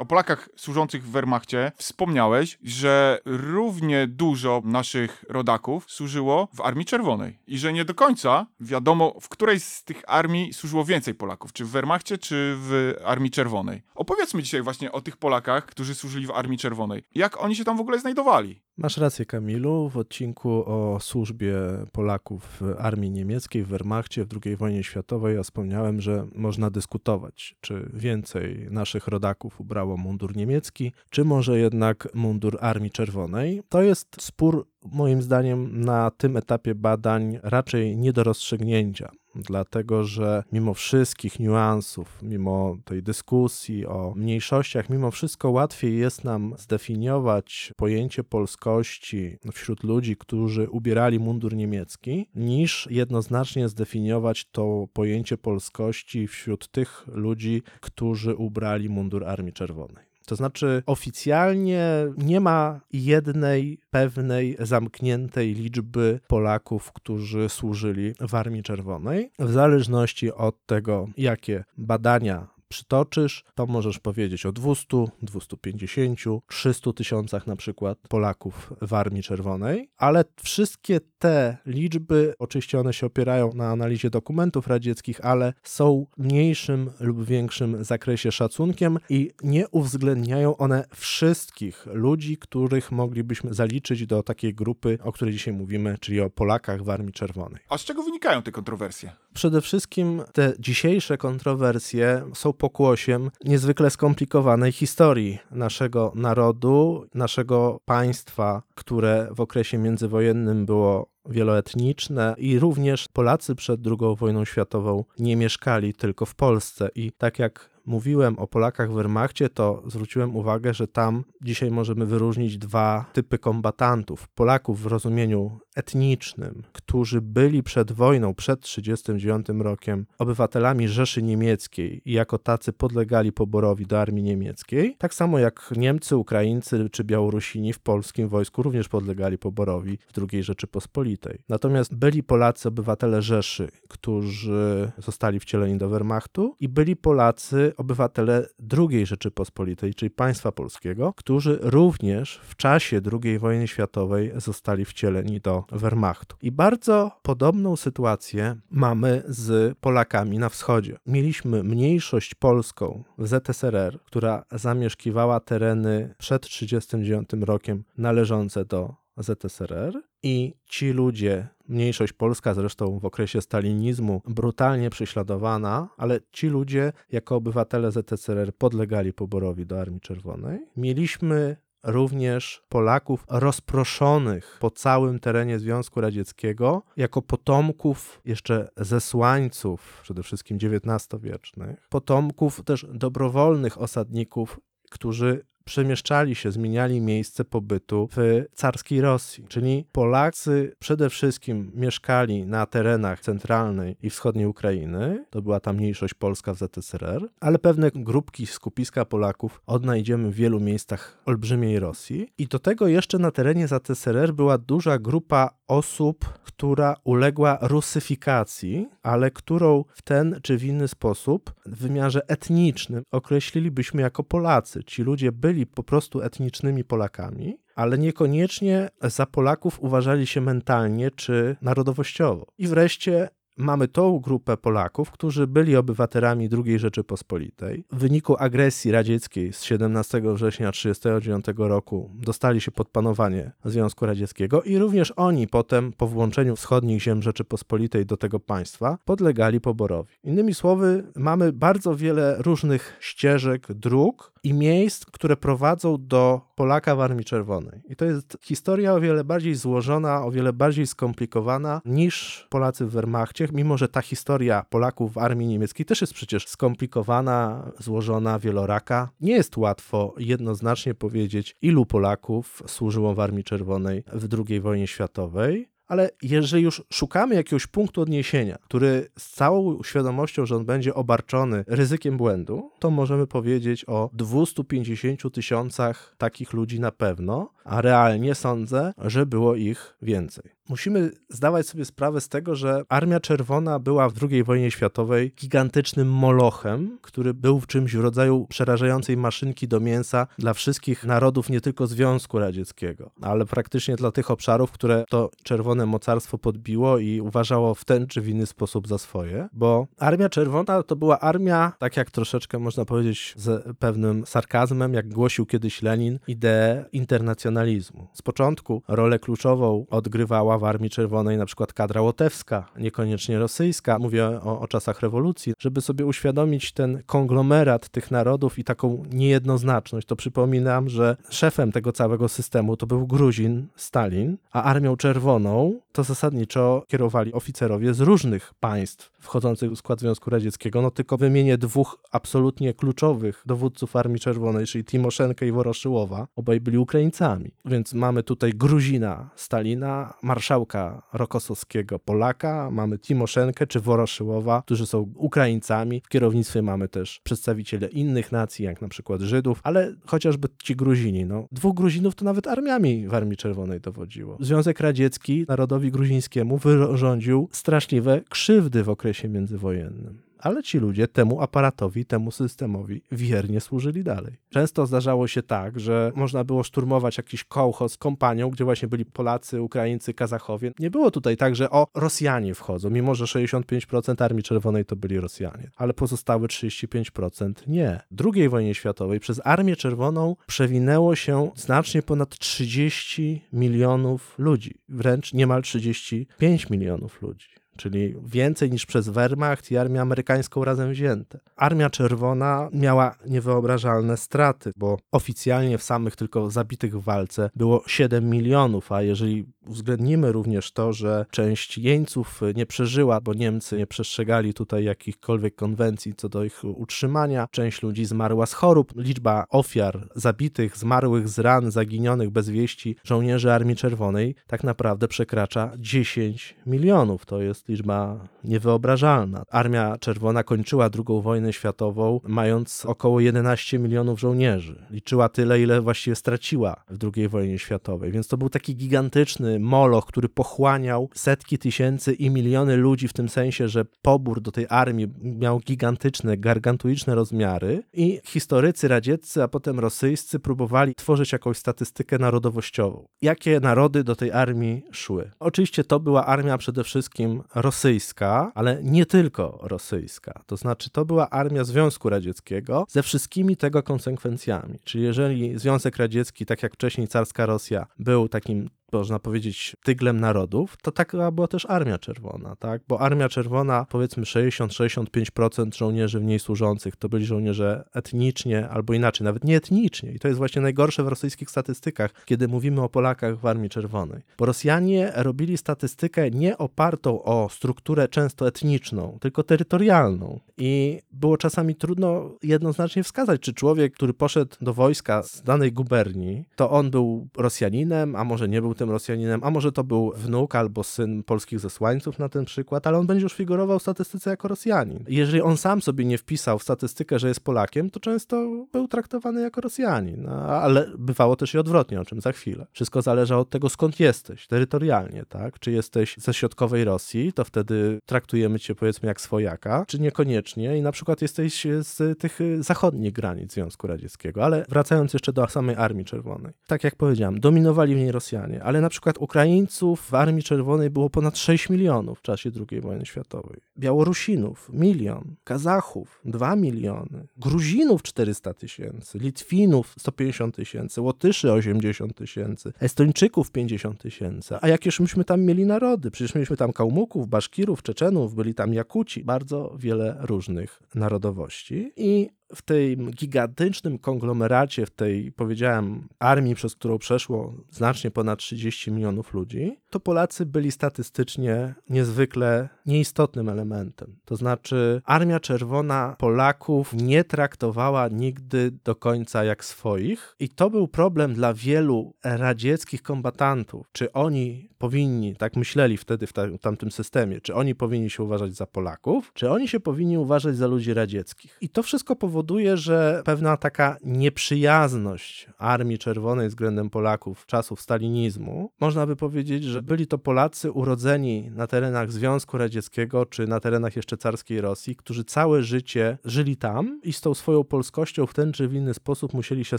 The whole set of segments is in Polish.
o Polakach służących w Wehrmachcie wspomniałeś, że równie dużo naszych rodaków służyło w Armii Czerwonej i że nie do końca wiadomo, w której z tych armii służyło więcej Polaków, czy w Wehrmachcie, czy w Armii Czerwonej. Opowiedzmy dzisiaj właśnie o tych Polakach, którzy służyli w Armii Czerwonej. Jak oni się tam w ogóle znajdowali? Masz rację, Kamilu. W odcinku o służbie Polaków w armii niemieckiej, w Wehrmachcie, w II wojnie światowej ja wspomniałem, że można dyskutować, czy więcej naszych rodaków ubrało mundur niemiecki, czy może jednak mundur Armii Czerwonej. To jest spór, moim zdaniem, na tym etapie badań raczej nie do rozstrzygnięcia dlatego że mimo wszystkich niuansów, mimo tej dyskusji o mniejszościach, mimo wszystko łatwiej jest nam zdefiniować pojęcie polskości wśród ludzi, którzy ubierali mundur niemiecki, niż jednoznacznie zdefiniować to pojęcie polskości wśród tych ludzi, którzy ubrali mundur Armii Czerwonej. To znaczy, oficjalnie nie ma jednej pewnej zamkniętej liczby Polaków, którzy służyli w Armii Czerwonej. W zależności od tego, jakie badania przytoczysz, to możesz powiedzieć o 200, 250, 300 tysiącach na przykład Polaków w Armii Czerwonej, ale wszystkie te liczby, oczywiście one się opierają na analizie dokumentów radzieckich, ale są mniejszym lub większym zakresie szacunkiem i nie uwzględniają one wszystkich ludzi, których moglibyśmy zaliczyć do takiej grupy, o której dzisiaj mówimy, czyli o Polakach w Armii Czerwonej. A z czego wynikają te kontrowersje? Przede wszystkim te dzisiejsze kontrowersje są pokłosiem niezwykle skomplikowanej historii naszego narodu, naszego państwa, które w okresie międzywojennym było wieloetniczne i również Polacy przed II wojną światową nie mieszkali tylko w Polsce i tak jak mówiłem o Polakach w Wehrmachcie, to zwróciłem uwagę, że tam dzisiaj możemy wyróżnić dwa typy kombatantów. Polaków w rozumieniu etnicznym, którzy byli przed wojną, przed 1939 rokiem, obywatelami Rzeszy Niemieckiej i jako tacy podlegali poborowi do armii niemieckiej, tak samo jak Niemcy, Ukraińcy czy Białorusini w polskim wojsku również podlegali poborowi w II Rzeczypospolitej. Natomiast byli Polacy, obywatele Rzeszy, którzy zostali wcieleni do Wehrmachtu i byli Polacy, obywatele II Rzeczypospolitej, czyli państwa polskiego, którzy również w czasie II wojny światowej zostali wcieleni do Wehrmachtu. I bardzo podobną sytuację mamy z Polakami na wschodzie. Mieliśmy mniejszość polską w ZSRR, która zamieszkiwała tereny przed 1939 rokiem należące do ZSRR i ci ludzie, mniejszość polska zresztą w okresie stalinizmu brutalnie prześladowana, ale ci ludzie jako obywatele ZSRR podlegali poborowi do Armii Czerwonej. Mieliśmy również Polaków rozproszonych po całym terenie Związku Radzieckiego jako potomków jeszcze zesłańców, przede wszystkim XIX-wiecznych, potomków też dobrowolnych osadników, którzy przemieszczali się, zmieniali miejsce pobytu w carskiej Rosji. Czyli Polacy przede wszystkim mieszkali na terenach centralnej i wschodniej Ukrainy, to była ta mniejszość polska w ZSRR, ale pewne grupki, skupiska Polaków odnajdziemy w wielu miejscach olbrzymiej Rosji. I do tego jeszcze na terenie ZSRR była duża grupa osób, która uległa rusyfikacji, ale którą w ten czy w inny sposób w wymiarze etnicznym określilibyśmy jako Polacy. Ci ludzie byli po prostu etnicznymi Polakami, ale niekoniecznie za Polaków uważali się mentalnie czy narodowościowo. I wreszcie mamy tą grupę Polaków, którzy byli obywatelami II Rzeczypospolitej. W wyniku agresji radzieckiej z 17 września 1939 roku dostali się pod panowanie Związku Radzieckiego i również oni potem po włączeniu wschodnich ziem Rzeczypospolitej do tego państwa podlegali poborowi. Innymi słowy, mamy bardzo wiele różnych ścieżek, dróg, i miejsc, które prowadzą do Polaka w Armii Czerwonej. I to jest historia o wiele bardziej złożona, o wiele bardziej skomplikowana niż Polacy w Wehrmachcie, mimo że ta historia Polaków w armii niemieckiej też jest przecież skomplikowana, złożona, wieloraka. Nie jest łatwo jednoznacznie powiedzieć, ilu Polaków służyło w Armii Czerwonej w II wojnie światowej ale jeżeli już szukamy jakiegoś punktu odniesienia, który z całą świadomością, że on będzie obarczony ryzykiem błędu, to możemy powiedzieć o 250 tysiącach takich ludzi na pewno, a realnie sądzę, że było ich więcej. Musimy zdawać sobie sprawę z tego, że Armia Czerwona była w II wojnie światowej gigantycznym molochem, który był w czymś w rodzaju przerażającej maszynki do mięsa dla wszystkich narodów, nie tylko Związku Radzieckiego, ale praktycznie dla tych obszarów, które to czerwone mocarstwo podbiło i uważało w ten czy w inny sposób za swoje, bo Armia Czerwona to była armia, tak jak troszeczkę można powiedzieć z pewnym sarkazmem, jak głosił kiedyś Lenin, ideę internacjonalizmu. Z początku rolę kluczową odgrywała w Armii Czerwonej na przykład kadra łotewska, niekoniecznie rosyjska. Mówię o, o czasach rewolucji. Żeby sobie uświadomić ten konglomerat tych narodów i taką niejednoznaczność, to przypominam, że szefem tego całego systemu to był Gruzin Stalin, a Armią Czerwoną to zasadniczo kierowali oficerowie z różnych państw wchodzących w skład Związku Radzieckiego. No tylko wymienię dwóch absolutnie kluczowych dowódców Armii Czerwonej, czyli Timoszenkę i Woroszyłowa. Obaj byli Ukraińcami. Więc mamy tutaj Gruzina Stalina, marszałka Rokosowskiego Polaka, mamy Timoszenkę czy Woroszyłowa, którzy są Ukraińcami. W kierownictwie mamy też przedstawiciele innych nacji, jak na przykład Żydów, ale chociażby ci Gruzini. No, dwóch Gruzinów to nawet armiami w Armii Czerwonej dowodziło. Związek Radziecki narodowi gruzińskiemu wyrządził straszliwe krzywdy w okresie międzywojennym ale ci ludzie temu aparatowi, temu systemowi wiernie służyli dalej. Często zdarzało się tak, że można było szturmować jakiś kołchoz kompanią, gdzie właśnie byli Polacy, Ukraińcy, Kazachowie. Nie było tutaj tak, że o, Rosjanie wchodzą, mimo że 65% Armii Czerwonej to byli Rosjanie, ale pozostałe 35% nie. W II wojnie światowej przez Armię Czerwoną przewinęło się znacznie ponad 30 milionów ludzi, wręcz niemal 35 milionów ludzi czyli więcej niż przez Wehrmacht i armię amerykańską razem wzięte. Armia Czerwona miała niewyobrażalne straty, bo oficjalnie w samych tylko zabitych w walce było 7 milionów, a jeżeli uwzględnimy również to, że część jeńców nie przeżyła, bo Niemcy nie przestrzegali tutaj jakichkolwiek konwencji co do ich utrzymania, część ludzi zmarła z chorób, liczba ofiar zabitych, zmarłych z ran, zaginionych bez wieści żołnierzy Armii Czerwonej tak naprawdę przekracza 10 milionów. To jest liczba niewyobrażalna. Armia Czerwona kończyła II wojnę światową mając około 11 milionów żołnierzy. Liczyła tyle, ile właściwie straciła w II wojnie światowej, więc to był taki gigantyczny moloch, który pochłaniał setki tysięcy i miliony ludzi w tym sensie, że pobór do tej armii miał gigantyczne, gargantuiczne rozmiary i historycy radzieccy, a potem rosyjscy próbowali tworzyć jakąś statystykę narodowościową. Jakie narody do tej armii szły? Oczywiście to była armia przede wszystkim rosyjska, ale nie tylko rosyjska. To znaczy, to była armia Związku Radzieckiego ze wszystkimi tego konsekwencjami. Czyli jeżeli Związek Radziecki, tak jak wcześniej carska Rosja, był takim można powiedzieć, tyglem narodów, to taka była też Armia Czerwona, tak? Bo Armia Czerwona, powiedzmy 60-65% żołnierzy w niej służących to byli żołnierze etnicznie, albo inaczej, nawet nie etnicznie. I to jest właśnie najgorsze w rosyjskich statystykach, kiedy mówimy o Polakach w Armii Czerwonej. Bo Rosjanie robili statystykę nie opartą o strukturę często etniczną, tylko terytorialną. I było czasami trudno jednoznacznie wskazać, czy człowiek, który poszedł do wojska z danej guberni, to on był Rosjaninem, a może nie był tym Rosjaninem, a może to był wnuk albo syn polskich zesłańców na ten przykład, ale on będzie już figurował w statystyce jako Rosjanin. Jeżeli on sam sobie nie wpisał w statystykę, że jest Polakiem, to często był traktowany jako Rosjanin, ale bywało też i odwrotnie, o czym za chwilę. Wszystko zależy od tego, skąd jesteś, terytorialnie, tak? Czy jesteś ze środkowej Rosji, to wtedy traktujemy cię powiedzmy jak swojaka, czy niekoniecznie i na przykład jesteś z tych zachodnich granic Związku Radzieckiego. Ale wracając jeszcze do samej Armii Czerwonej. Tak jak powiedziałem, dominowali w niej Rosjanie, ale na przykład Ukraińców w Armii Czerwonej było ponad 6 milionów w czasie II wojny światowej. Białorusinów milion, Kazachów 2 miliony, Gruzinów 400 tysięcy, Litwinów 150 tysięcy, Łotyszy 80 tysięcy, Estończyków 50 tysięcy. A jakież myśmy tam mieli narody? Przecież mieliśmy tam Kałmuków, Baszkirów, Czeczenów, byli tam Jakuci, bardzo wiele różnych narodowości. I w tym gigantycznym konglomeracie, w tej, powiedziałem, armii, przez którą przeszło znacznie ponad 30 milionów ludzi, to Polacy byli statystycznie niezwykle nieistotnym elementem. To znaczy, Armia Czerwona Polaków nie traktowała nigdy do końca jak swoich, i to był problem dla wielu radzieckich kombatantów. Czy oni powinni, tak myśleli wtedy w tamtym systemie, czy oni powinni się uważać za Polaków, czy oni się powinni uważać za ludzi radzieckich. I to wszystko powoduje, że pewna taka nieprzyjazność Armii Czerwonej względem Polaków czasów stalinizmu, można by powiedzieć, że byli to Polacy urodzeni na terenach Związku Radzieckiego, czy na terenach jeszcze carskiej Rosji, którzy całe życie żyli tam i z tą swoją polskością w ten czy w inny sposób musieli się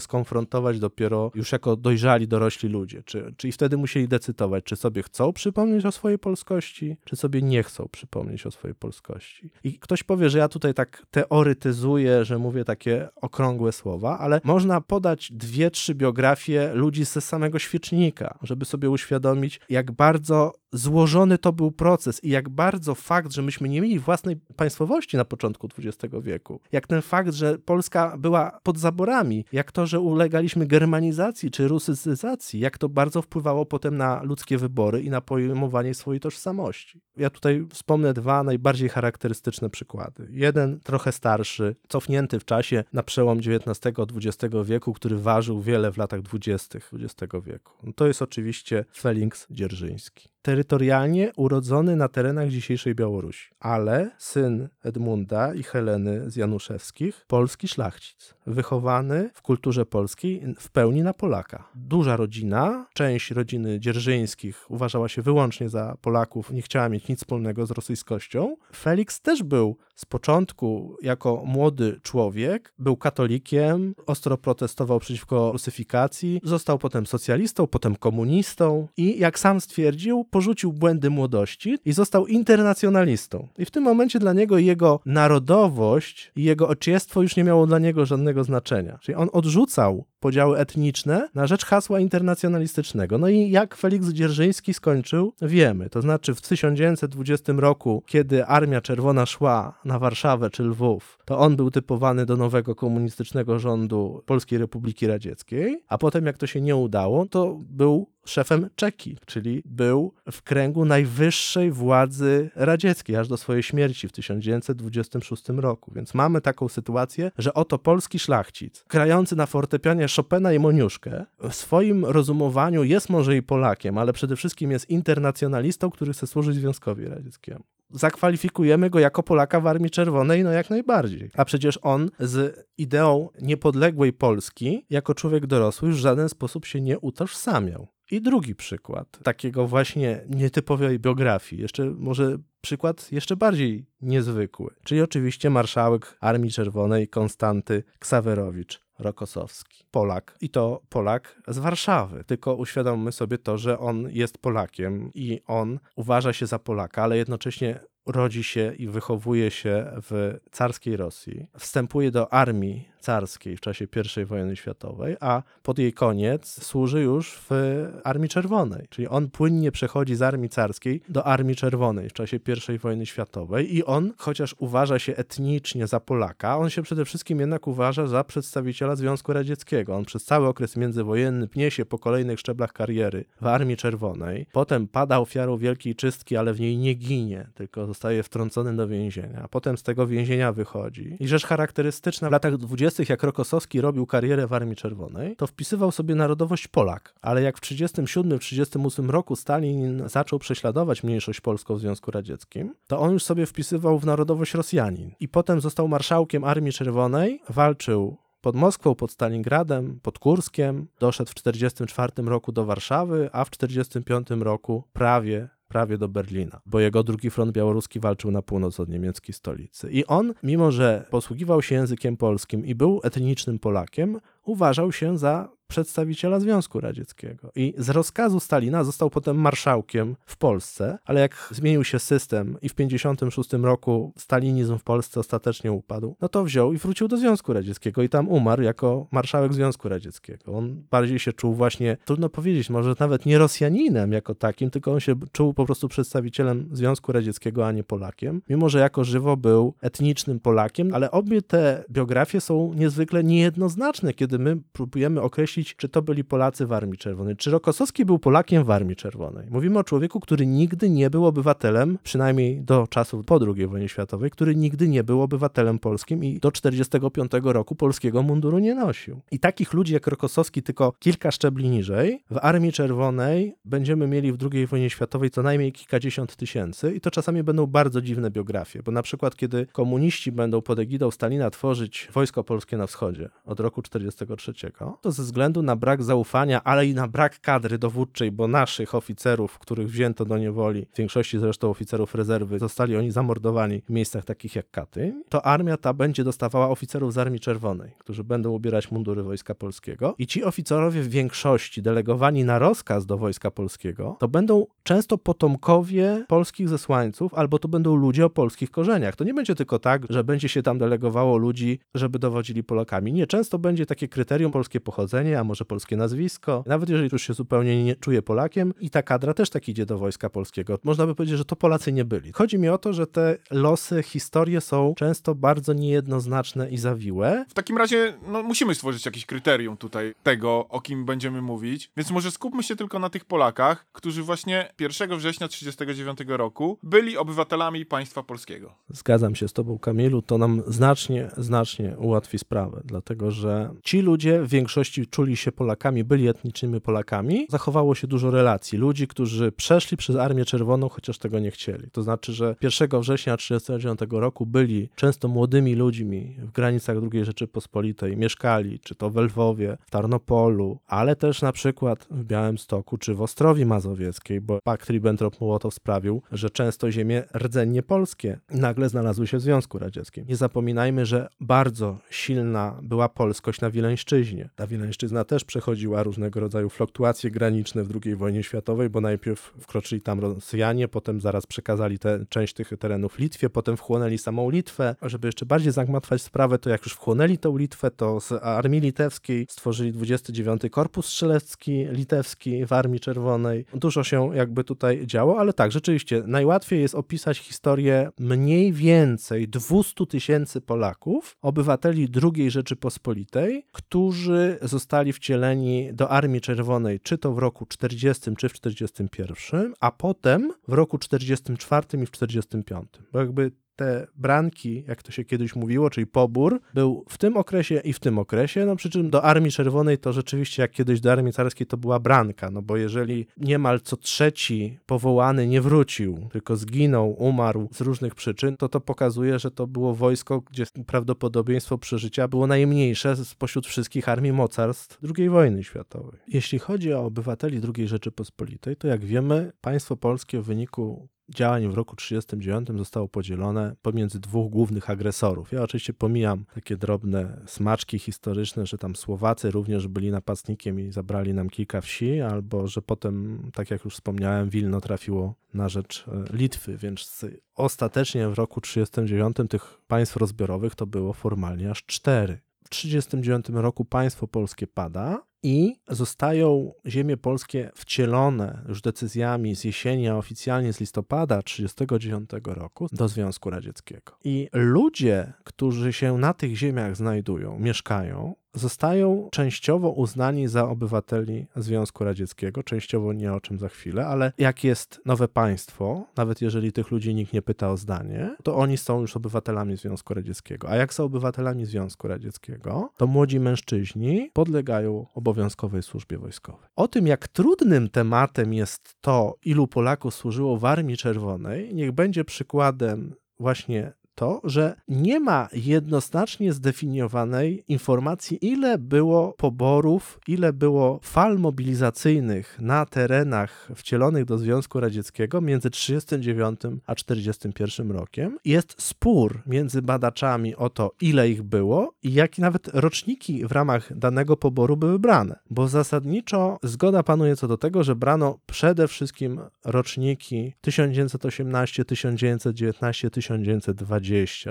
skonfrontować dopiero już jako dojrzali, dorośli ludzie. Czy, czyli wtedy musieli decydować, czy sobie chcą przypomnieć o swojej polskości, czy sobie nie chcą przypomnieć o swojej polskości. I ktoś powie, że ja tutaj tak teoretyzuję, że mówię takie okrągłe słowa, ale można podać dwie, trzy biografie ludzi ze samego świecznika, żeby sobie uświadomić, jak bardzo złożony to był proces i jak bardzo fakt, że myśmy nie mieli własnej państwowości na początku XX wieku, jak ten fakt, że Polska była pod zaborami, jak to, że ulegaliśmy germanizacji czy rusycyzacji, jak to bardzo wpływało potem na ludzkie wybory i na pojmowanie swojej tożsamości. Ja tutaj wspomnę dwa najbardziej charakterystyczne przykłady. Jeden trochę starszy, cofnięty w czasie na przełom XIX-XX wieku, który ważył wiele w latach dwudziestych XX wieku. No to jest oczywiście Felix Dzierżyński terytorialnie urodzony na terenach dzisiejszej Białorusi, ale syn Edmunda i Heleny z Januszewskich, polski szlachcic, wychowany w kulturze polskiej w pełni na Polaka. Duża rodzina, część rodziny dzierżyńskich uważała się wyłącznie za Polaków, nie chciała mieć nic wspólnego z rosyjskością. Felix też był z początku jako młody człowiek, był katolikiem, ostro protestował przeciwko rusyfikacji, został potem socjalistą, potem komunistą i jak sam stwierdził, porzucił błędy młodości i został internacjonalistą. I w tym momencie dla niego jego narodowość i jego ociestwo już nie miało dla niego żadnego znaczenia. Czyli on odrzucał podziały etniczne na rzecz hasła internacjonalistycznego. No i jak Felix Dzierżyński skończył, wiemy. To znaczy w 1920 roku, kiedy Armia Czerwona szła na Warszawę czy Lwów, to on był typowany do nowego komunistycznego rządu Polskiej Republiki Radzieckiej, a potem jak to się nie udało, to był szefem Czeki, czyli był w kręgu najwyższej władzy radzieckiej, aż do swojej śmierci w 1926 roku. Więc mamy taką sytuację, że oto polski szlachcic, grający na fortepianie Chopina i Moniuszkę, w swoim rozumowaniu jest może i Polakiem, ale przede wszystkim jest internacjonalistą, który chce służyć Związkowi Radzieckiemu zakwalifikujemy go jako Polaka w Armii Czerwonej, no jak najbardziej. A przecież on z ideą niepodległej Polski, jako człowiek dorosły, już w żaden sposób się nie utożsamiał. I drugi przykład takiego właśnie nietypowej biografii, jeszcze może przykład jeszcze bardziej niezwykły, czyli oczywiście marszałek Armii Czerwonej Konstanty Ksawerowicz. Rokosowski. Polak. I to Polak z Warszawy. Tylko uświadommy sobie to, że on jest Polakiem i on uważa się za Polaka, ale jednocześnie rodzi się i wychowuje się w carskiej Rosji. Wstępuje do armii carskiej w czasie I wojny światowej, a pod jej koniec służy już w Armii Czerwonej. Czyli on płynnie przechodzi z Armii Carskiej do Armii Czerwonej w czasie I wojny światowej i on, chociaż uważa się etnicznie za Polaka, on się przede wszystkim jednak uważa za przedstawiciela Związku Radzieckiego. On przez cały okres międzywojenny pnie się po kolejnych szczeblach kariery w Armii Czerwonej, potem pada ofiarą wielkiej czystki, ale w niej nie ginie, tylko zostaje wtrącony do więzienia. Potem z tego więzienia wychodzi. I rzecz charakterystyczna w latach 20 jak Rokosowski robił karierę w Armii Czerwonej, to wpisywał sobie narodowość Polak. Ale jak w 1937-1938 roku Stalin zaczął prześladować mniejszość polską w Związku Radzieckim, to on już sobie wpisywał w narodowość Rosjanin. I potem został marszałkiem Armii Czerwonej, walczył pod Moskwą, pod Stalingradem, pod Kurskiem, doszedł w 1944 roku do Warszawy, a w 1945 roku prawie prawie do Berlina, bo jego drugi front białoruski walczył na północ od niemieckiej stolicy. I on, mimo że posługiwał się językiem polskim i był etnicznym Polakiem, uważał się za przedstawiciela Związku Radzieckiego. I z rozkazu Stalina został potem marszałkiem w Polsce, ale jak zmienił się system i w 1956 roku stalinizm w Polsce ostatecznie upadł, no to wziął i wrócił do Związku Radzieckiego i tam umarł jako marszałek Związku Radzieckiego. On bardziej się czuł właśnie, trudno powiedzieć, może nawet nie Rosjaninem jako takim, tylko on się czuł po prostu przedstawicielem Związku Radzieckiego, a nie Polakiem, mimo że jako żywo był etnicznym Polakiem, ale obie te biografie są niezwykle niejednoznaczne, kiedy my próbujemy określić, czy to byli Polacy w Armii Czerwonej, czy Rokosowski był Polakiem w Armii Czerwonej. Mówimy o człowieku, który nigdy nie był obywatelem, przynajmniej do czasów po II wojnie światowej, który nigdy nie był obywatelem polskim i do 45 roku polskiego munduru nie nosił. I takich ludzi jak Rokosowski, tylko kilka szczebli niżej, w Armii Czerwonej będziemy mieli w II wojnie światowej co najmniej kilkadziesiąt tysięcy i to czasami będą bardzo dziwne biografie, bo na przykład kiedy komuniści będą pod egidą Stalina tworzyć Wojsko Polskie na Wschodzie od roku 43, to ze względu na brak zaufania, ale i na brak kadry dowódczej, bo naszych oficerów, których wzięto do niewoli, w większości zresztą oficerów rezerwy, zostali oni zamordowani w miejscach takich jak Katyń, to armia ta będzie dostawała oficerów z Armii Czerwonej, którzy będą ubierać mundury Wojska Polskiego i ci oficerowie w większości delegowani na rozkaz do Wojska Polskiego, to będą często potomkowie polskich zesłańców, albo to będą ludzie o polskich korzeniach. To nie będzie tylko tak, że będzie się tam delegowało ludzi, żeby dowodzili Polakami. Nie, często będzie takie kryterium polskie pochodzenie, a może polskie nazwisko. Nawet jeżeli już się zupełnie nie czuje Polakiem i ta kadra też tak idzie do Wojska Polskiego. Można by powiedzieć, że to Polacy nie byli. Chodzi mi o to, że te losy, historie są często bardzo niejednoznaczne i zawiłe. W takim razie no, musimy stworzyć jakieś kryterium tutaj tego, o kim będziemy mówić, więc może skupmy się tylko na tych Polakach, którzy właśnie 1 września 1939 roku byli obywatelami państwa polskiego. Zgadzam się z tobą, Kamilu, to nam znacznie, znacznie ułatwi sprawę, dlatego że ci ludzie w większości czuli się Polakami, byli etnicznymi Polakami. Zachowało się dużo relacji. Ludzi, którzy przeszli przez Armię Czerwoną, chociaż tego nie chcieli. To znaczy, że 1 września 1939 roku byli często młodymi ludźmi w granicach II Rzeczypospolitej, mieszkali, czy to w Lwowie, w Tarnopolu, ale też na przykład w Białymstoku, czy w Ostrowi Mazowieckiej, bo pakt Ribbentrop-Mołotow sprawił, że często ziemie rdzennie polskie nagle znalazły się w Związku Radzieckim. Nie zapominajmy, że bardzo silna była polskość na Wileńszczyźnie. Ta Wileńszczyzna też przechodziła różnego rodzaju fluktuacje graniczne w II wojnie światowej, bo najpierw wkroczyli tam Rosjanie, potem zaraz przekazali tę część tych terenów Litwie, potem wchłonęli samą Litwę. Żeby jeszcze bardziej zagmatwać sprawę, to jak już wchłonęli tą Litwę, to z armii litewskiej stworzyli 29 Korpus Strzelecki litewski w Armii Czerwonej. Dużo się jakby tutaj działo, ale tak, rzeczywiście najłatwiej jest opisać historię mniej więcej 200 tysięcy Polaków, obywateli II Rzeczypospolitej, którzy zostali wcieleni do Armii Czerwonej, czy to w roku 40, czy w 41, a potem w roku 44 i w 45. Bo jakby te branki, jak to się kiedyś mówiło, czyli pobór, był w tym okresie i w tym okresie, no przy czym do Armii Czerwonej to rzeczywiście jak kiedyś do Armii Carskiej to była branka, no bo jeżeli niemal co trzeci powołany nie wrócił, tylko zginął, umarł z różnych przyczyn, to to pokazuje, że to było wojsko, gdzie prawdopodobieństwo przeżycia było najmniejsze spośród wszystkich armii mocarstw II wojny światowej. Jeśli chodzi o obywateli II Rzeczypospolitej, to jak wiemy, państwo polskie w wyniku działań w roku 1939 zostało podzielone pomiędzy dwóch głównych agresorów. Ja oczywiście pomijam takie drobne smaczki historyczne, że tam Słowacy również byli napastnikiem i zabrali nam kilka wsi, albo że potem, tak jak już wspomniałem, Wilno trafiło na rzecz e, Litwy, więc ostatecznie w roku 1939 tych państw rozbiorowych to było formalnie aż cztery. W 1939 roku państwo polskie pada, i zostają ziemie polskie wcielone już decyzjami z jesieni, a oficjalnie z listopada 1939 roku do Związku Radzieckiego. I ludzie, którzy się na tych ziemiach znajdują, mieszkają, zostają częściowo uznani za obywateli Związku Radzieckiego, częściowo nie o czym za chwilę, ale jak jest nowe państwo, nawet jeżeli tych ludzi nikt nie pyta o zdanie, to oni są już obywatelami Związku Radzieckiego. A jak są obywatelami Związku Radzieckiego, to młodzi mężczyźni podlegają obowiązkowej służbie wojskowej. O tym, jak trudnym tematem jest to, ilu Polaków służyło w Armii Czerwonej, niech będzie przykładem właśnie to, że nie ma jednoznacznie zdefiniowanej informacji, ile było poborów, ile było fal mobilizacyjnych na terenach wcielonych do Związku Radzieckiego między 1939 a 1941 rokiem. Jest spór między badaczami o to, ile ich było i jakie nawet roczniki w ramach danego poboru były brane, bo zasadniczo zgoda panuje co do tego, że brano przede wszystkim roczniki 1918, 1919, 1920,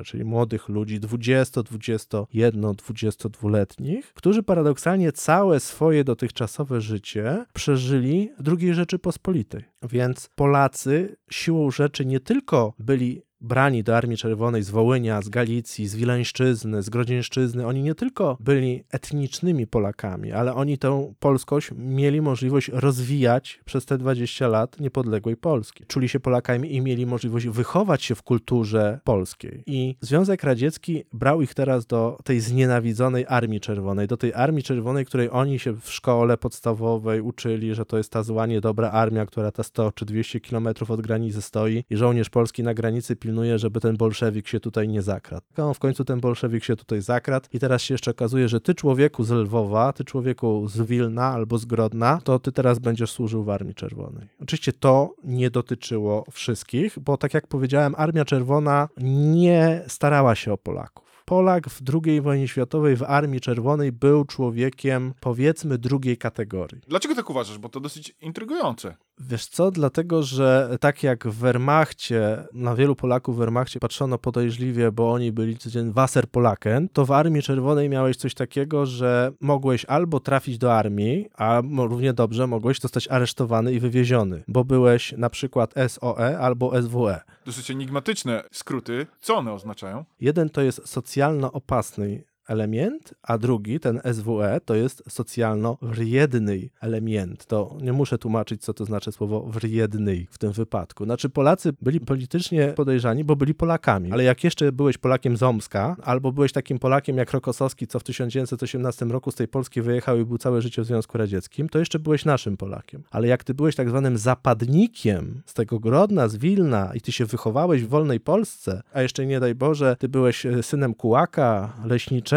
czyli młodych ludzi 20, 21, 22-letnich, którzy paradoksalnie całe swoje dotychczasowe życie przeżyli w II Rzeczypospolitej. Więc Polacy siłą rzeczy nie tylko byli brani do Armii Czerwonej z Wołynia, z Galicji, z Wileńszczyzny, z Grodzieńszczyzny, oni nie tylko byli etnicznymi Polakami, ale oni tę polskość mieli możliwość rozwijać przez te 20 lat niepodległej Polski. Czuli się Polakami i mieli możliwość wychować się w kulturze polskiej. I Związek Radziecki brał ich teraz do tej znienawidzonej Armii Czerwonej, do tej Armii Czerwonej, której oni się w szkole podstawowej uczyli, że to jest ta zła, niedobra armia, która ta 100 czy 200 kilometrów od granicy stoi i żołnierz polski na granicy pilnuje pilnuje, żeby ten bolszewik się tutaj nie zakradł. No, w końcu ten bolszewik się tutaj zakradł i teraz się jeszcze okazuje, że ty człowieku z Lwowa, ty człowieku z Wilna albo z Grodna, to ty teraz będziesz służył w Armii Czerwonej. Oczywiście to nie dotyczyło wszystkich, bo tak jak powiedziałem, Armia Czerwona nie starała się o Polaków. Polak w II wojnie światowej w Armii Czerwonej był człowiekiem, powiedzmy, drugiej kategorii. Dlaczego tak uważasz? Bo to dosyć intrygujące. Wiesz co, dlatego, że tak jak w Wehrmachcie, na wielu Polaków w Wehrmachcie patrzono podejrzliwie, bo oni byli codziennie Wasser Polaken, to w Armii Czerwonej miałeś coś takiego, że mogłeś albo trafić do armii, a równie dobrze mogłeś zostać aresztowany i wywieziony, bo byłeś na przykład SOE albo SWE. Dosyć enigmatyczne skróty. Co one oznaczają? Jeden to jest socjalno opasny element, a drugi, ten SWE, to jest socjalno-wriedny element. To nie muszę tłumaczyć, co to znaczy słowo wriedny w tym wypadku. Znaczy Polacy byli politycznie podejrzani, bo byli Polakami, ale jak jeszcze byłeś Polakiem z Omska, albo byłeś takim Polakiem jak Rokosowski, co w 1918 roku z tej Polski wyjechał i był całe życie w Związku Radzieckim, to jeszcze byłeś naszym Polakiem. Ale jak ty byłeś tak zwanym zapadnikiem z tego Grodna, z Wilna i ty się wychowałeś w wolnej Polsce, a jeszcze nie daj Boże, ty byłeś e, synem kułaka, leśniczego,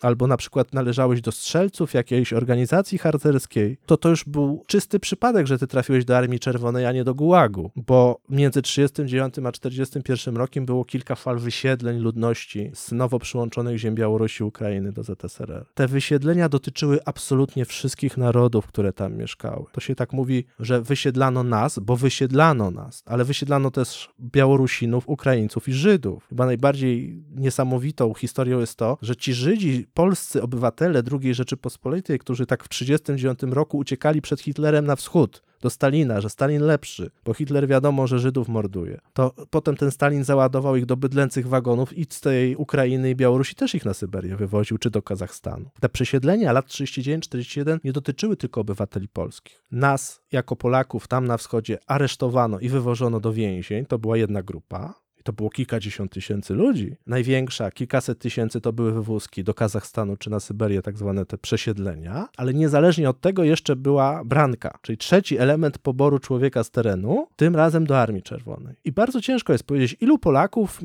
albo na przykład należałeś do strzelców jakiejś organizacji harcerskiej, to to już był czysty przypadek, że ty trafiłeś do Armii Czerwonej, a nie do Gułagu, bo między 39 a 41 rokiem było kilka fal wysiedleń ludności z nowo przyłączonych ziem Białorusi, Ukrainy do ZSRR. Te wysiedlenia dotyczyły absolutnie wszystkich narodów, które tam mieszkały. To się tak mówi, że wysiedlano nas, bo wysiedlano nas, ale wysiedlano też Białorusinów, Ukraińców i Żydów. Chyba najbardziej niesamowitą historią jest to, że ci Żydzi, polscy obywatele II Rzeczypospolitej, którzy tak w 1939 roku uciekali przed Hitlerem na wschód, do Stalina, że Stalin lepszy, bo Hitler wiadomo, że Żydów morduje. To potem ten Stalin załadował ich do bydlęcych wagonów i z tej Ukrainy i Białorusi też ich na Syberię wywoził, czy do Kazachstanu. Te przesiedlenia lat 39-41 nie dotyczyły tylko obywateli polskich. Nas, jako Polaków tam na wschodzie, aresztowano i wywożono do więzień, to była jedna grupa, i to było kilkadziesiąt tysięcy ludzi. Największa, kilkaset tysięcy to były wywózki do Kazachstanu czy na Syberię, tak zwane te przesiedlenia, ale niezależnie od tego jeszcze była branka, czyli trzeci element poboru człowieka z terenu, tym razem do Armii Czerwonej. I bardzo ciężko jest powiedzieć, ilu Polaków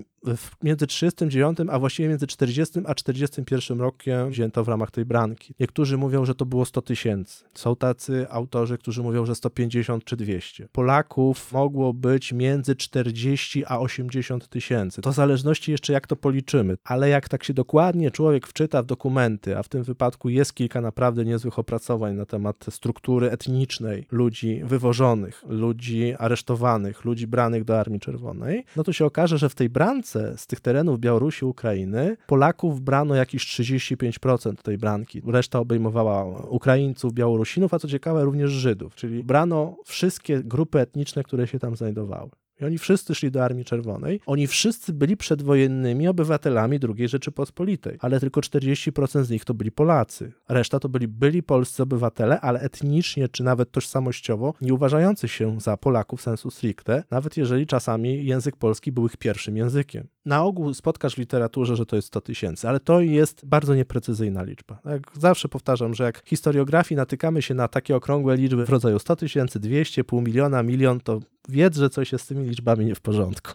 między 39 a właściwie między 40 a 41 rokiem wzięto w ramach tej branki. Niektórzy mówią, że to było 100 tysięcy. Są tacy autorzy, którzy mówią, że 150 czy 200. Polaków mogło być między 40 a 80 tysięcy. To w zależności jeszcze jak to policzymy, ale jak tak się dokładnie człowiek wczyta w dokumenty, a w tym wypadku jest kilka naprawdę niezłych opracowań na temat struktury etnicznej ludzi wywożonych, ludzi aresztowanych, ludzi branych do Armii Czerwonej, no to się okaże, że w tej brance z tych terenów Białorusi, Ukrainy, Polaków brano jakieś 35% tej branki. Reszta obejmowała Ukraińców, Białorusinów, a co ciekawe również Żydów, czyli brano wszystkie grupy etniczne, które się tam znajdowały. I oni wszyscy szli do Armii Czerwonej. Oni wszyscy byli przedwojennymi obywatelami II Rzeczypospolitej, ale tylko 40% z nich to byli Polacy. Reszta to byli byli polscy obywatele, ale etnicznie czy nawet tożsamościowo nie uważający się za Polaków sensu stricte, nawet jeżeli czasami język polski był ich pierwszym językiem. Na ogół spotkasz w literaturze, że to jest 100 tysięcy, ale to jest bardzo nieprecyzyjna liczba. Jak zawsze powtarzam, że jak historiografii natykamy się na takie okrągłe liczby w rodzaju 100 tysięcy, 200, pół miliona, milion, to wiedz, że coś jest z tymi liczbami nie w porządku.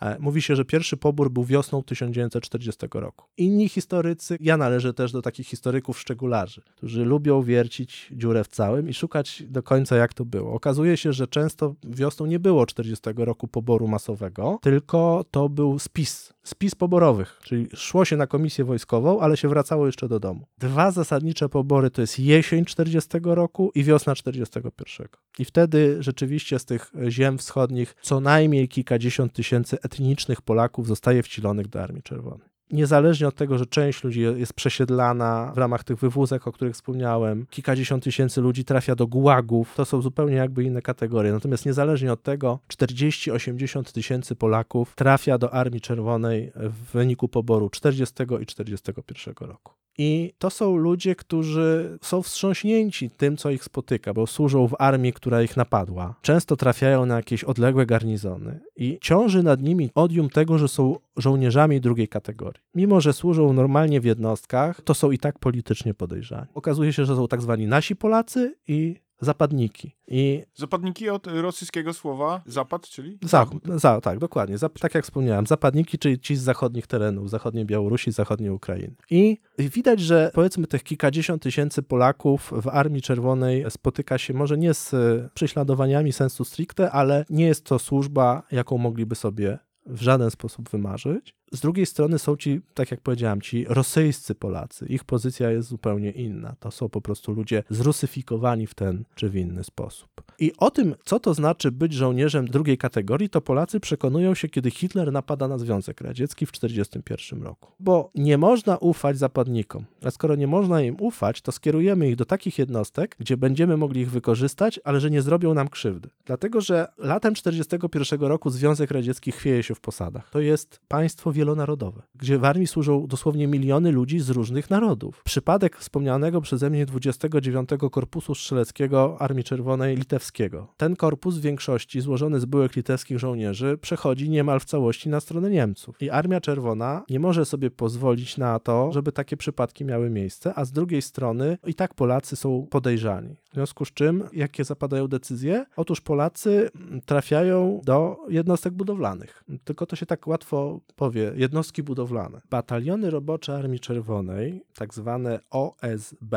E, mówi się, że pierwszy pobór był wiosną 1940 roku. Inni historycy, ja należę też do takich historyków szczegularzy, którzy lubią wiercić dziurę w całym i szukać do końca, jak to było. Okazuje się, że często wiosną nie było 40 roku poboru masowego, tylko to był spis, spis poborowych, czyli szło się na komisję wojskową, ale się wracało jeszcze do domu. Dwa zasadnicze pobory to jest jesień 40 roku i wiosna 41. I wtedy rzeczywiście z tych ziem wschodnich co najmniej kilkadziesiąt tysięcy etnicznych Polaków zostaje wcilonych do Armii Czerwonej niezależnie od tego, że część ludzi jest przesiedlana w ramach tych wywózek, o których wspomniałem, kilkadziesiąt tysięcy ludzi trafia do gułagów, to są zupełnie jakby inne kategorie. Natomiast niezależnie od tego, 40-80 tysięcy Polaków trafia do Armii Czerwonej w wyniku poboru 40 i 41 roku. I to są ludzie, którzy są wstrząśnięci tym, co ich spotyka, bo służą w armii, która ich napadła. Często trafiają na jakieś odległe garnizony i ciąży nad nimi odium tego, że są żołnierzami drugiej kategorii. Mimo, że służą normalnie w jednostkach, to są i tak politycznie podejrzani. Okazuje się, że są tak zwani nasi Polacy i zapadniki. I Zapadniki od rosyjskiego słowa zapad, czyli? za, za, tak, dokładnie. Tak jak wspomniałem, zapadniki, czyli ci z zachodnich terenów, zachodniej Białorusi, zachodniej Ukrainy. I widać, że powiedzmy tych kilkadziesiąt tysięcy Polaków w Armii Czerwonej spotyka się może nie z prześladowaniami sensu stricte, ale nie jest to służba, jaką mogliby sobie w żaden sposób wymarzyć. Z drugiej strony są ci, tak jak powiedziałem, ci rosyjscy Polacy. Ich pozycja jest zupełnie inna. To są po prostu ludzie zrusyfikowani w ten czy w inny sposób. I o tym, co to znaczy być żołnierzem drugiej kategorii, to Polacy przekonują się, kiedy Hitler napada na Związek Radziecki w 1941 roku. Bo nie można ufać zapadnikom. A skoro nie można im ufać, to skierujemy ich do takich jednostek, gdzie będziemy mogli ich wykorzystać, ale że nie zrobią nam krzywdy. Dlatego, że latem 1941 roku Związek Radziecki chwieje się w posadach. To jest państwo wielonarodowe, gdzie w armii służą dosłownie miliony ludzi z różnych narodów. Przypadek wspomnianego przeze mnie 29 Korpusu Strzeleckiego Armii Czerwonej Litewskiego. Ten korpus w większości złożony z byłych litewskich żołnierzy przechodzi niemal w całości na stronę Niemców. I Armia Czerwona nie może sobie pozwolić na to, żeby takie przypadki miały miejsce, a z drugiej strony i tak Polacy są podejrzani. W związku z czym, jakie zapadają decyzje? Otóż Polacy trafiają do jednostek budowlanych. Tylko to się tak łatwo powie, jednostki budowlane. Bataliony robocze Armii Czerwonej, tak zwane OSB,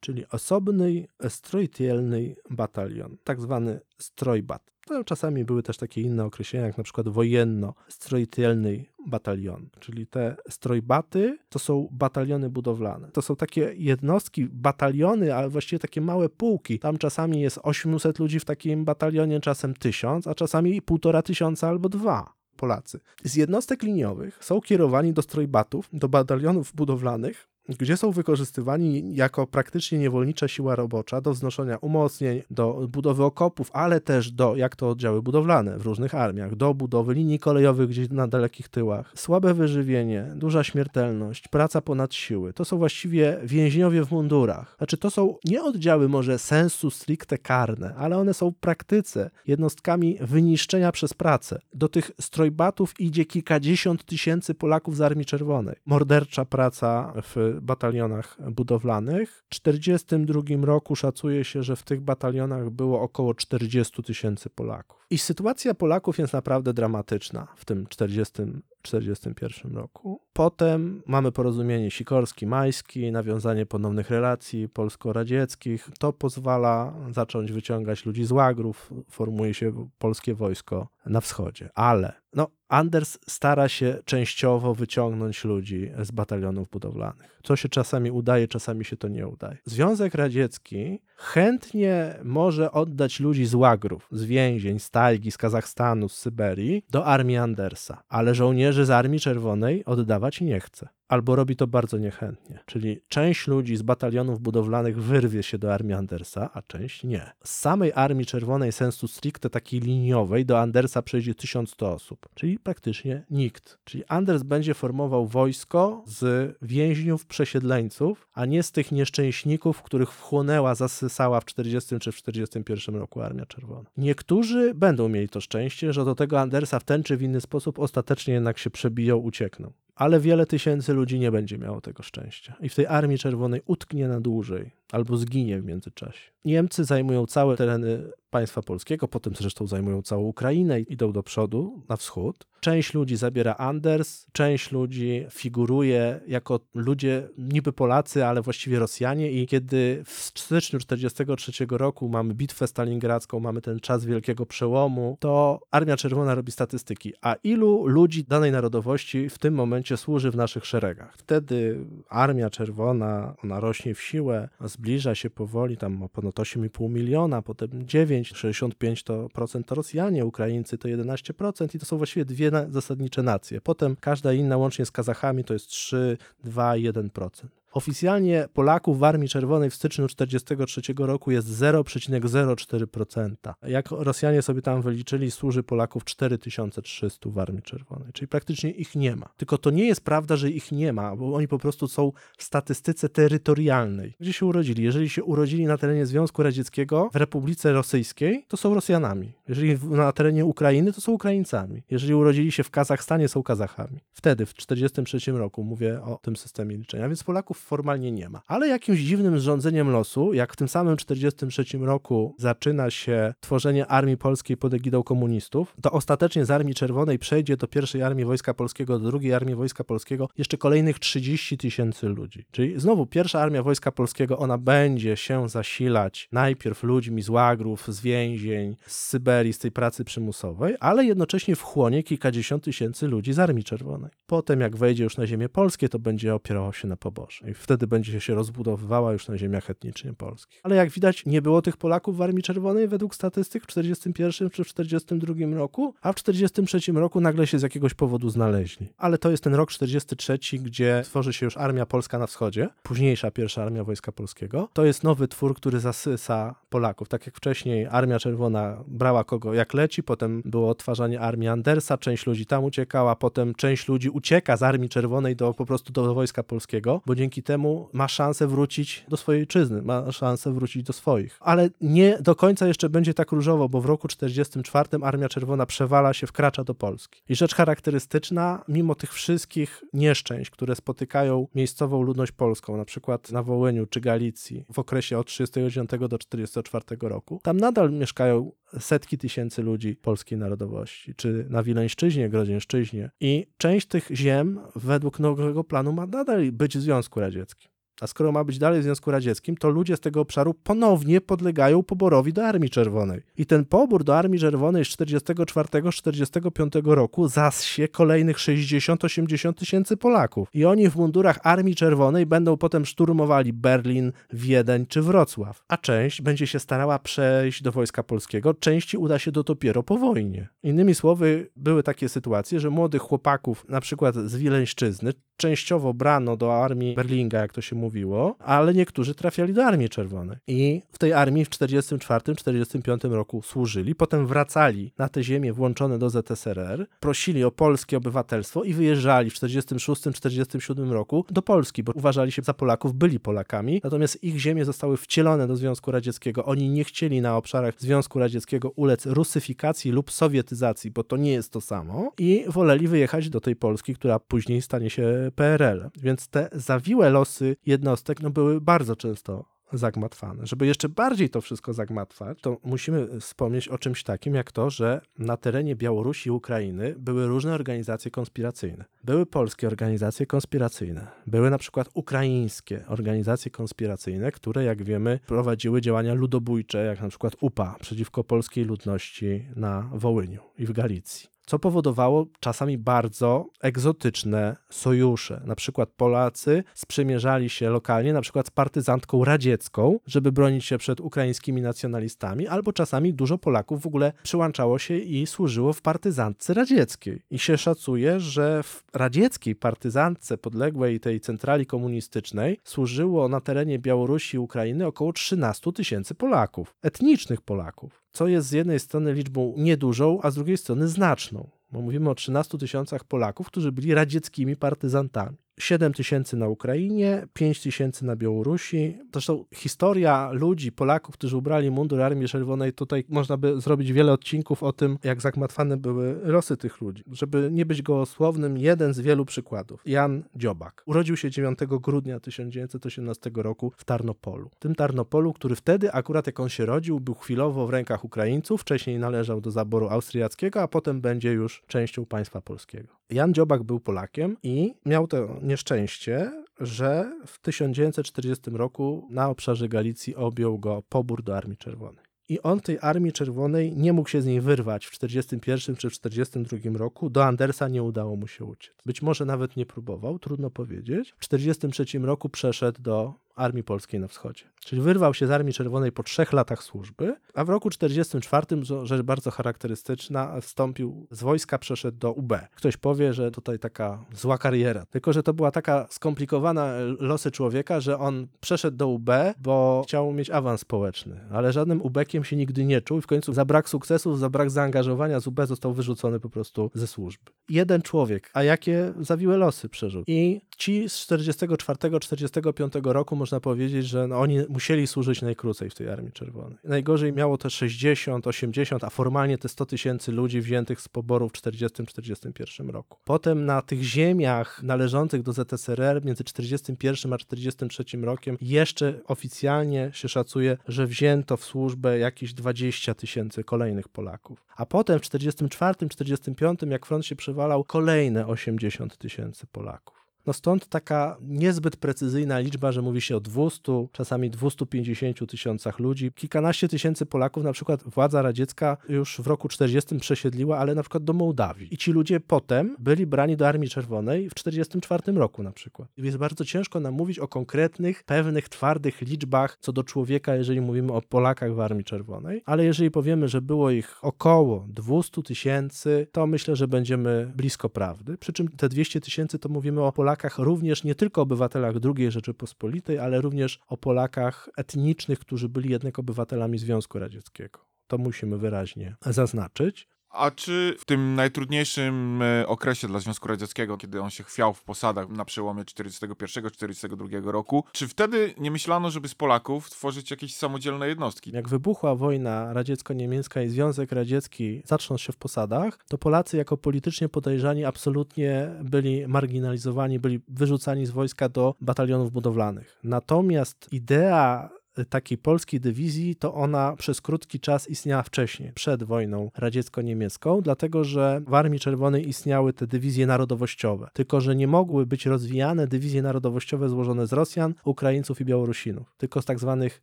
czyli osobny strojtielny batalion, tak zwany strojbat. To czasami były też takie inne określenia, jak na przykład wojenno-strojtielny batalion, czyli te strojbaty to są bataliony budowlane. To są takie jednostki, bataliony, ale właściwie takie małe pułki. Tam czasami jest 800 ludzi w takim batalionie, czasem 1000, a czasami półtora tysiąca albo dwa. Polacy. Z jednostek liniowych są kierowani do strojbatów, do batalionów budowlanych, gdzie są wykorzystywani jako praktycznie niewolnicza siła robocza do wznoszenia umocnień, do budowy okopów, ale też do, jak to oddziały budowlane w różnych armiach, do budowy linii kolejowych gdzieś na dalekich tyłach. Słabe wyżywienie, duża śmiertelność, praca ponad siły. To są właściwie więźniowie w mundurach. Znaczy to są nie oddziały może sensu stricte karne, ale one są w praktyce jednostkami wyniszczenia przez pracę. Do tych strojbatów idzie kilkadziesiąt tysięcy Polaków z Armii Czerwonej. Mordercza praca w batalionach budowlanych. W 1942 roku szacuje się, że w tych batalionach było około 40 tysięcy Polaków. I sytuacja Polaków jest naprawdę dramatyczna w tym 40 1941 roku. Potem mamy porozumienie Sikorski-Majski, nawiązanie ponownych relacji polsko-radzieckich. To pozwala zacząć wyciągać ludzi z łagrów, formuje się polskie wojsko na wschodzie. Ale no, Anders stara się częściowo wyciągnąć ludzi z batalionów budowlanych. Co się czasami udaje, czasami się to nie udaje. Związek Radziecki chętnie może oddać ludzi z łagrów, z więzień, z Tajgi, z Kazachstanu, z Syberii do armii Andersa, ale żołnierzy z Armii Czerwonej oddawać nie chce albo robi to bardzo niechętnie. Czyli część ludzi z batalionów budowlanych wyrwie się do armii Andersa, a część nie. Z samej Armii Czerwonej sensu stricte takiej liniowej do Andersa przejdzie 1100 osób, czyli praktycznie nikt. Czyli Anders będzie formował wojsko z więźniów, przesiedleńców, a nie z tych nieszczęśników, których wchłonęła, zasysała w 40 czy w 41 roku Armia Czerwona. Niektórzy będą mieli to szczęście, że do tego Andersa w ten czy w inny sposób ostatecznie jednak się przebiją, uciekną ale wiele tysięcy ludzi nie będzie miało tego szczęścia. I w tej Armii Czerwonej utknie na dłużej. Albo zginie w międzyczasie. Niemcy zajmują całe tereny państwa polskiego, potem zresztą zajmują całą Ukrainę i idą do przodu, na wschód. Część ludzi zabiera Anders, część ludzi figuruje jako ludzie niby Polacy, ale właściwie Rosjanie i kiedy w styczniu 1943 roku mamy bitwę stalingradzką, mamy ten czas wielkiego przełomu, to Armia Czerwona robi statystyki, a ilu ludzi danej narodowości w tym momencie służy w naszych szeregach. Wtedy Armia Czerwona, ona rośnie w siłę, zbliża się powoli, tam o ponad 8,5 miliona, potem 9, 65 to procent to Rosjanie, Ukraińcy to 11% i to są właściwie dwie zasadnicze nacje. Potem każda inna łącznie z Kazachami to jest 3, 2, 1%. Oficjalnie Polaków w Armii Czerwonej w styczniu 1943 roku jest 0,04%. Jak Rosjanie sobie tam wyliczyli, służy Polaków 4300 w Armii Czerwonej, czyli praktycznie ich nie ma. Tylko to nie jest prawda, że ich nie ma, bo oni po prostu są w statystyce terytorialnej. Gdzie się urodzili? Jeżeli się urodzili na terenie Związku Radzieckiego, w Republice Rosyjskiej, to są Rosjanami. Jeżeli na terenie Ukrainy, to są Ukraińcami. Jeżeli urodzili się w Kazachstanie, są Kazachami. Wtedy, w 1943 roku, mówię o tym systemie liczenia, więc Polaków formalnie nie ma. Ale jakimś dziwnym zrządzeniem losu, jak w tym samym 1943 roku zaczyna się tworzenie Armii Polskiej pod egidą komunistów, to ostatecznie z Armii Czerwonej przejdzie do pierwszej Armii Wojska Polskiego, do drugiej Armii Wojska Polskiego jeszcze kolejnych 30 tysięcy ludzi. Czyli znowu pierwsza Armia Wojska Polskiego, ona będzie się zasilać najpierw ludźmi z łagrów, z więzień, z Syberii, z tej pracy przymusowej, ale jednocześnie wchłonie kilkadziesiąt tysięcy ludzi z Armii Czerwonej. Potem jak wejdzie już na ziemię polskie, to będzie opierało się na poborze. I wtedy będzie się rozbudowywała już na ziemiach etnicznie polskich. Ale jak widać, nie było tych Polaków w Armii Czerwonej według statystyk w 1941 czy w 1942 roku, a w 1943 roku nagle się z jakiegoś powodu znaleźli. Ale to jest ten rok 1943, gdzie tworzy się już Armia Polska na wschodzie, późniejsza pierwsza Armia Wojska Polskiego. To jest nowy twór, który zasysa Polaków. Tak jak wcześniej Armia Czerwona brała kogo jak leci, potem było odtwarzanie Armii Andersa, część ludzi tam uciekała, potem część ludzi ucieka z Armii Czerwonej do, po prostu do Wojska Polskiego, bo dzięki temu ma szansę wrócić do swojej ojczyzny, ma szansę wrócić do swoich. Ale nie do końca jeszcze będzie tak różowo, bo w roku 44 Armia Czerwona przewala się, wkracza do Polski. I rzecz charakterystyczna, mimo tych wszystkich nieszczęść, które spotykają miejscową ludność polską, na przykład na Wołyniu czy Galicji w okresie od 39 do 44 roku, tam nadal mieszkają setki tysięcy ludzi polskiej narodowości, czy na Wileńszczyźnie, Grodzieńszczyźnie. I część tych ziem według nowego planu ma nadal być w Związku Radzieckim. A skoro ma być dalej w Związku Radzieckim, to ludzie z tego obszaru ponownie podlegają poborowi do Armii Czerwonej. I ten pobór do Armii Czerwonej z 44-45 roku zasie kolejnych 60-80 tysięcy Polaków. I oni w mundurach Armii Czerwonej będą potem szturmowali Berlin, Wiedeń czy Wrocław. A część będzie się starała przejść do Wojska Polskiego, części uda się to dopiero po wojnie. Innymi słowy, były takie sytuacje, że młodych chłopaków, na przykład z Wileńszczyzny, częściowo brano do armii Berlinga, jak to się mówiło, ale niektórzy trafiali do Armii Czerwonej. I w tej armii w 1944-1945 roku służyli, potem wracali na te ziemie włączone do ZSRR, prosili o polskie obywatelstwo i wyjeżdżali w 1946-1947 roku do Polski, bo uważali się za Polaków, byli Polakami, natomiast ich ziemie zostały wcielone do Związku Radzieckiego. Oni nie chcieli na obszarach Związku Radzieckiego ulec rusyfikacji lub sowietyzacji, bo to nie jest to samo i woleli wyjechać do tej Polski, która później stanie się PRL. Więc te zawiłe losy jednostek no, były bardzo często zagmatwane. Żeby jeszcze bardziej to wszystko zagmatwać, to musimy wspomnieć o czymś takim, jak to, że na terenie Białorusi i Ukrainy były różne organizacje konspiracyjne. Były polskie organizacje konspiracyjne, były na przykład ukraińskie organizacje konspiracyjne, które, jak wiemy, prowadziły działania ludobójcze, jak na przykład UPA przeciwko polskiej ludności na Wołyniu i w Galicji co powodowało czasami bardzo egzotyczne sojusze. Na przykład Polacy sprzymierzali się lokalnie, na przykład z partyzantką radziecką, żeby bronić się przed ukraińskimi nacjonalistami, albo czasami dużo Polaków w ogóle przyłączało się i służyło w partyzantce radzieckiej. I się szacuje, że w radzieckiej partyzantce podległej tej centrali komunistycznej służyło na terenie Białorusi i Ukrainy około 13 tysięcy Polaków, etnicznych Polaków co jest z jednej strony liczbą niedużą, a z drugiej strony znaczną. Bo mówimy o 13 tysiącach Polaków, którzy byli radzieckimi partyzantami. 7 tysięcy na Ukrainie, 5 tysięcy na Białorusi. Zresztą historia ludzi, Polaków, którzy ubrali mundur Armii Czerwonej, tutaj można by zrobić wiele odcinków o tym, jak zagmatwane były losy tych ludzi. Żeby nie być gołosłownym, jeden z wielu przykładów. Jan Dziobak. Urodził się 9 grudnia 1918 roku w Tarnopolu. Tym Tarnopolu, który wtedy, akurat jak on się rodził, był chwilowo w rękach Ukraińców, wcześniej należał do zaboru austriackiego, a potem będzie już częścią państwa polskiego. Jan Dziobak był Polakiem i miał to nieszczęście, że w 1940 roku na obszarze Galicji objął go pobór do Armii Czerwonej. I on tej Armii Czerwonej nie mógł się z niej wyrwać w 1941 czy w 1942 roku. Do Andersa nie udało mu się uciec. Być może nawet nie próbował, trudno powiedzieć. W 1943 roku przeszedł do Armii Polskiej na Wschodzie. Czyli wyrwał się z Armii Czerwonej po trzech latach służby, a w roku 1944, rzecz bardzo charakterystyczna, wstąpił z wojska, przeszedł do UB. Ktoś powie, że tutaj taka zła kariera. Tylko, że to była taka skomplikowana losy człowieka, że on przeszedł do UB, bo chciał mieć awans społeczny, ale żadnym ubekiem się nigdy nie czuł i w końcu za brak sukcesów, za brak zaangażowania z UB został wyrzucony po prostu ze służby. Jeden człowiek, a jakie zawiłe losy przeżył. I ci z 44-45 roku można powiedzieć, że no, oni musieli służyć najkrócej w tej Armii Czerwonej. Najgorzej miało te 60, 80, a formalnie te 100 tysięcy ludzi wziętych z poboru w 40-41 roku. Potem na tych ziemiach należących do ZSRR między 41 a 43 rokiem jeszcze oficjalnie się szacuje, że wzięto w służbę jakieś 20 tysięcy kolejnych Polaków. A potem w 44-45, jak front się przewalał, kolejne 80 tysięcy Polaków. No stąd taka niezbyt precyzyjna liczba, że mówi się o 200, czasami 250 tysiącach ludzi. Kilkanaście tysięcy Polaków, na przykład władza radziecka już w roku 40 przesiedliła, ale na przykład do Mołdawii. I ci ludzie potem byli brani do Armii Czerwonej w 44 roku na przykład. Jest bardzo ciężko nam mówić o konkretnych, pewnych, twardych liczbach co do człowieka, jeżeli mówimy o Polakach w Armii Czerwonej, ale jeżeli powiemy, że było ich około 200 tysięcy, to myślę, że będziemy blisko prawdy. Przy czym te 200 tysięcy to mówimy o Polakach Polakach, również nie tylko obywatelach II Rzeczypospolitej, ale również o Polakach etnicznych, którzy byli jednak obywatelami Związku Radzieckiego. To musimy wyraźnie zaznaczyć. A czy w tym najtrudniejszym e, okresie dla Związku Radzieckiego, kiedy on się chwiał w posadach na przełomie 41-42 roku, czy wtedy nie myślano, żeby z Polaków tworzyć jakieś samodzielne jednostki? Jak wybuchła wojna radziecko-niemiecka i Związek Radziecki zaczął się w posadach, to Polacy jako politycznie podejrzani absolutnie byli marginalizowani, byli wyrzucani z wojska do batalionów budowlanych. Natomiast idea takiej polskiej dywizji, to ona przez krótki czas istniała wcześniej, przed wojną radziecko-niemiecką, dlatego że w Armii Czerwonej istniały te dywizje narodowościowe, tylko że nie mogły być rozwijane dywizje narodowościowe złożone z Rosjan, Ukraińców i Białorusinów, tylko z tak zwanych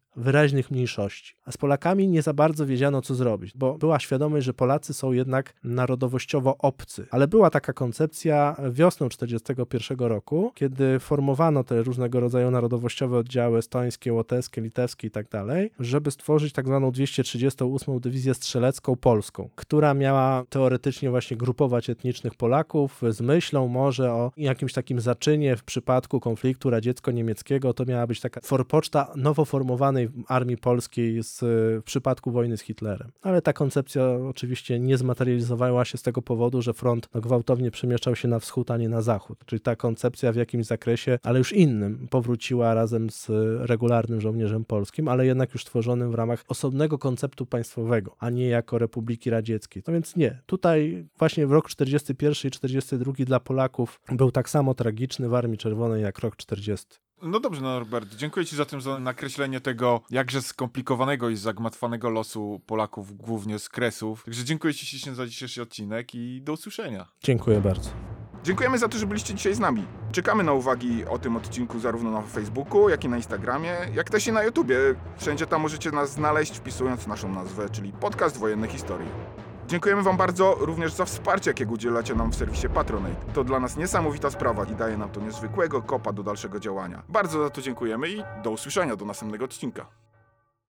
wyraźnych mniejszości. A z Polakami nie za bardzo wiedziano, co zrobić, bo była świadomość, że Polacy są jednak narodowościowo obcy. Ale była taka koncepcja wiosną 1941 roku, kiedy formowano te różnego rodzaju narodowościowe oddziały estońskie, łotewskie, litewskie, i tak dalej, żeby stworzyć tak zwaną 238 Dywizję Strzelecką Polską, która miała teoretycznie właśnie grupować etnicznych Polaków z myślą może o jakimś takim zaczynie w przypadku konfliktu radziecko-niemieckiego. To miała być taka forpoczta nowo formowanej armii polskiej z, w przypadku wojny z Hitlerem. Ale ta koncepcja oczywiście nie zmaterializowała się z tego powodu, że front gwałtownie przemieszczał się na wschód, a nie na zachód. Czyli ta koncepcja w jakimś zakresie, ale już innym, powróciła razem z regularnym żołnierzem polskim, ale jednak już tworzonym w ramach osobnego konceptu państwowego, a nie jako Republiki Radzieckiej. No więc nie, tutaj właśnie w rok 41 i 42 dla Polaków był tak samo tragiczny w Armii Czerwonej jak rok 40. No dobrze, Norbert, dziękuję Ci za tym za nakreślenie tego jakże skomplikowanego i zagmatwanego losu Polaków, głównie z Kresów. Także dziękuję Ci ślicznie za dzisiejszy odcinek i do usłyszenia. Dziękuję bardzo. Dziękujemy za to, że byliście dzisiaj z nami. Czekamy na uwagi o tym odcinku zarówno na Facebooku, jak i na Instagramie, jak też i na YouTubie. Wszędzie tam możecie nas znaleźć, wpisując naszą nazwę, czyli Podcast Wojenne Historii. Dziękujemy Wam bardzo również za wsparcie, jakiego udzielacie nam w serwisie Patronate. To dla nas niesamowita sprawa i daje nam to niezwykłego kopa do dalszego działania. Bardzo za to dziękujemy i do usłyszenia do następnego odcinka.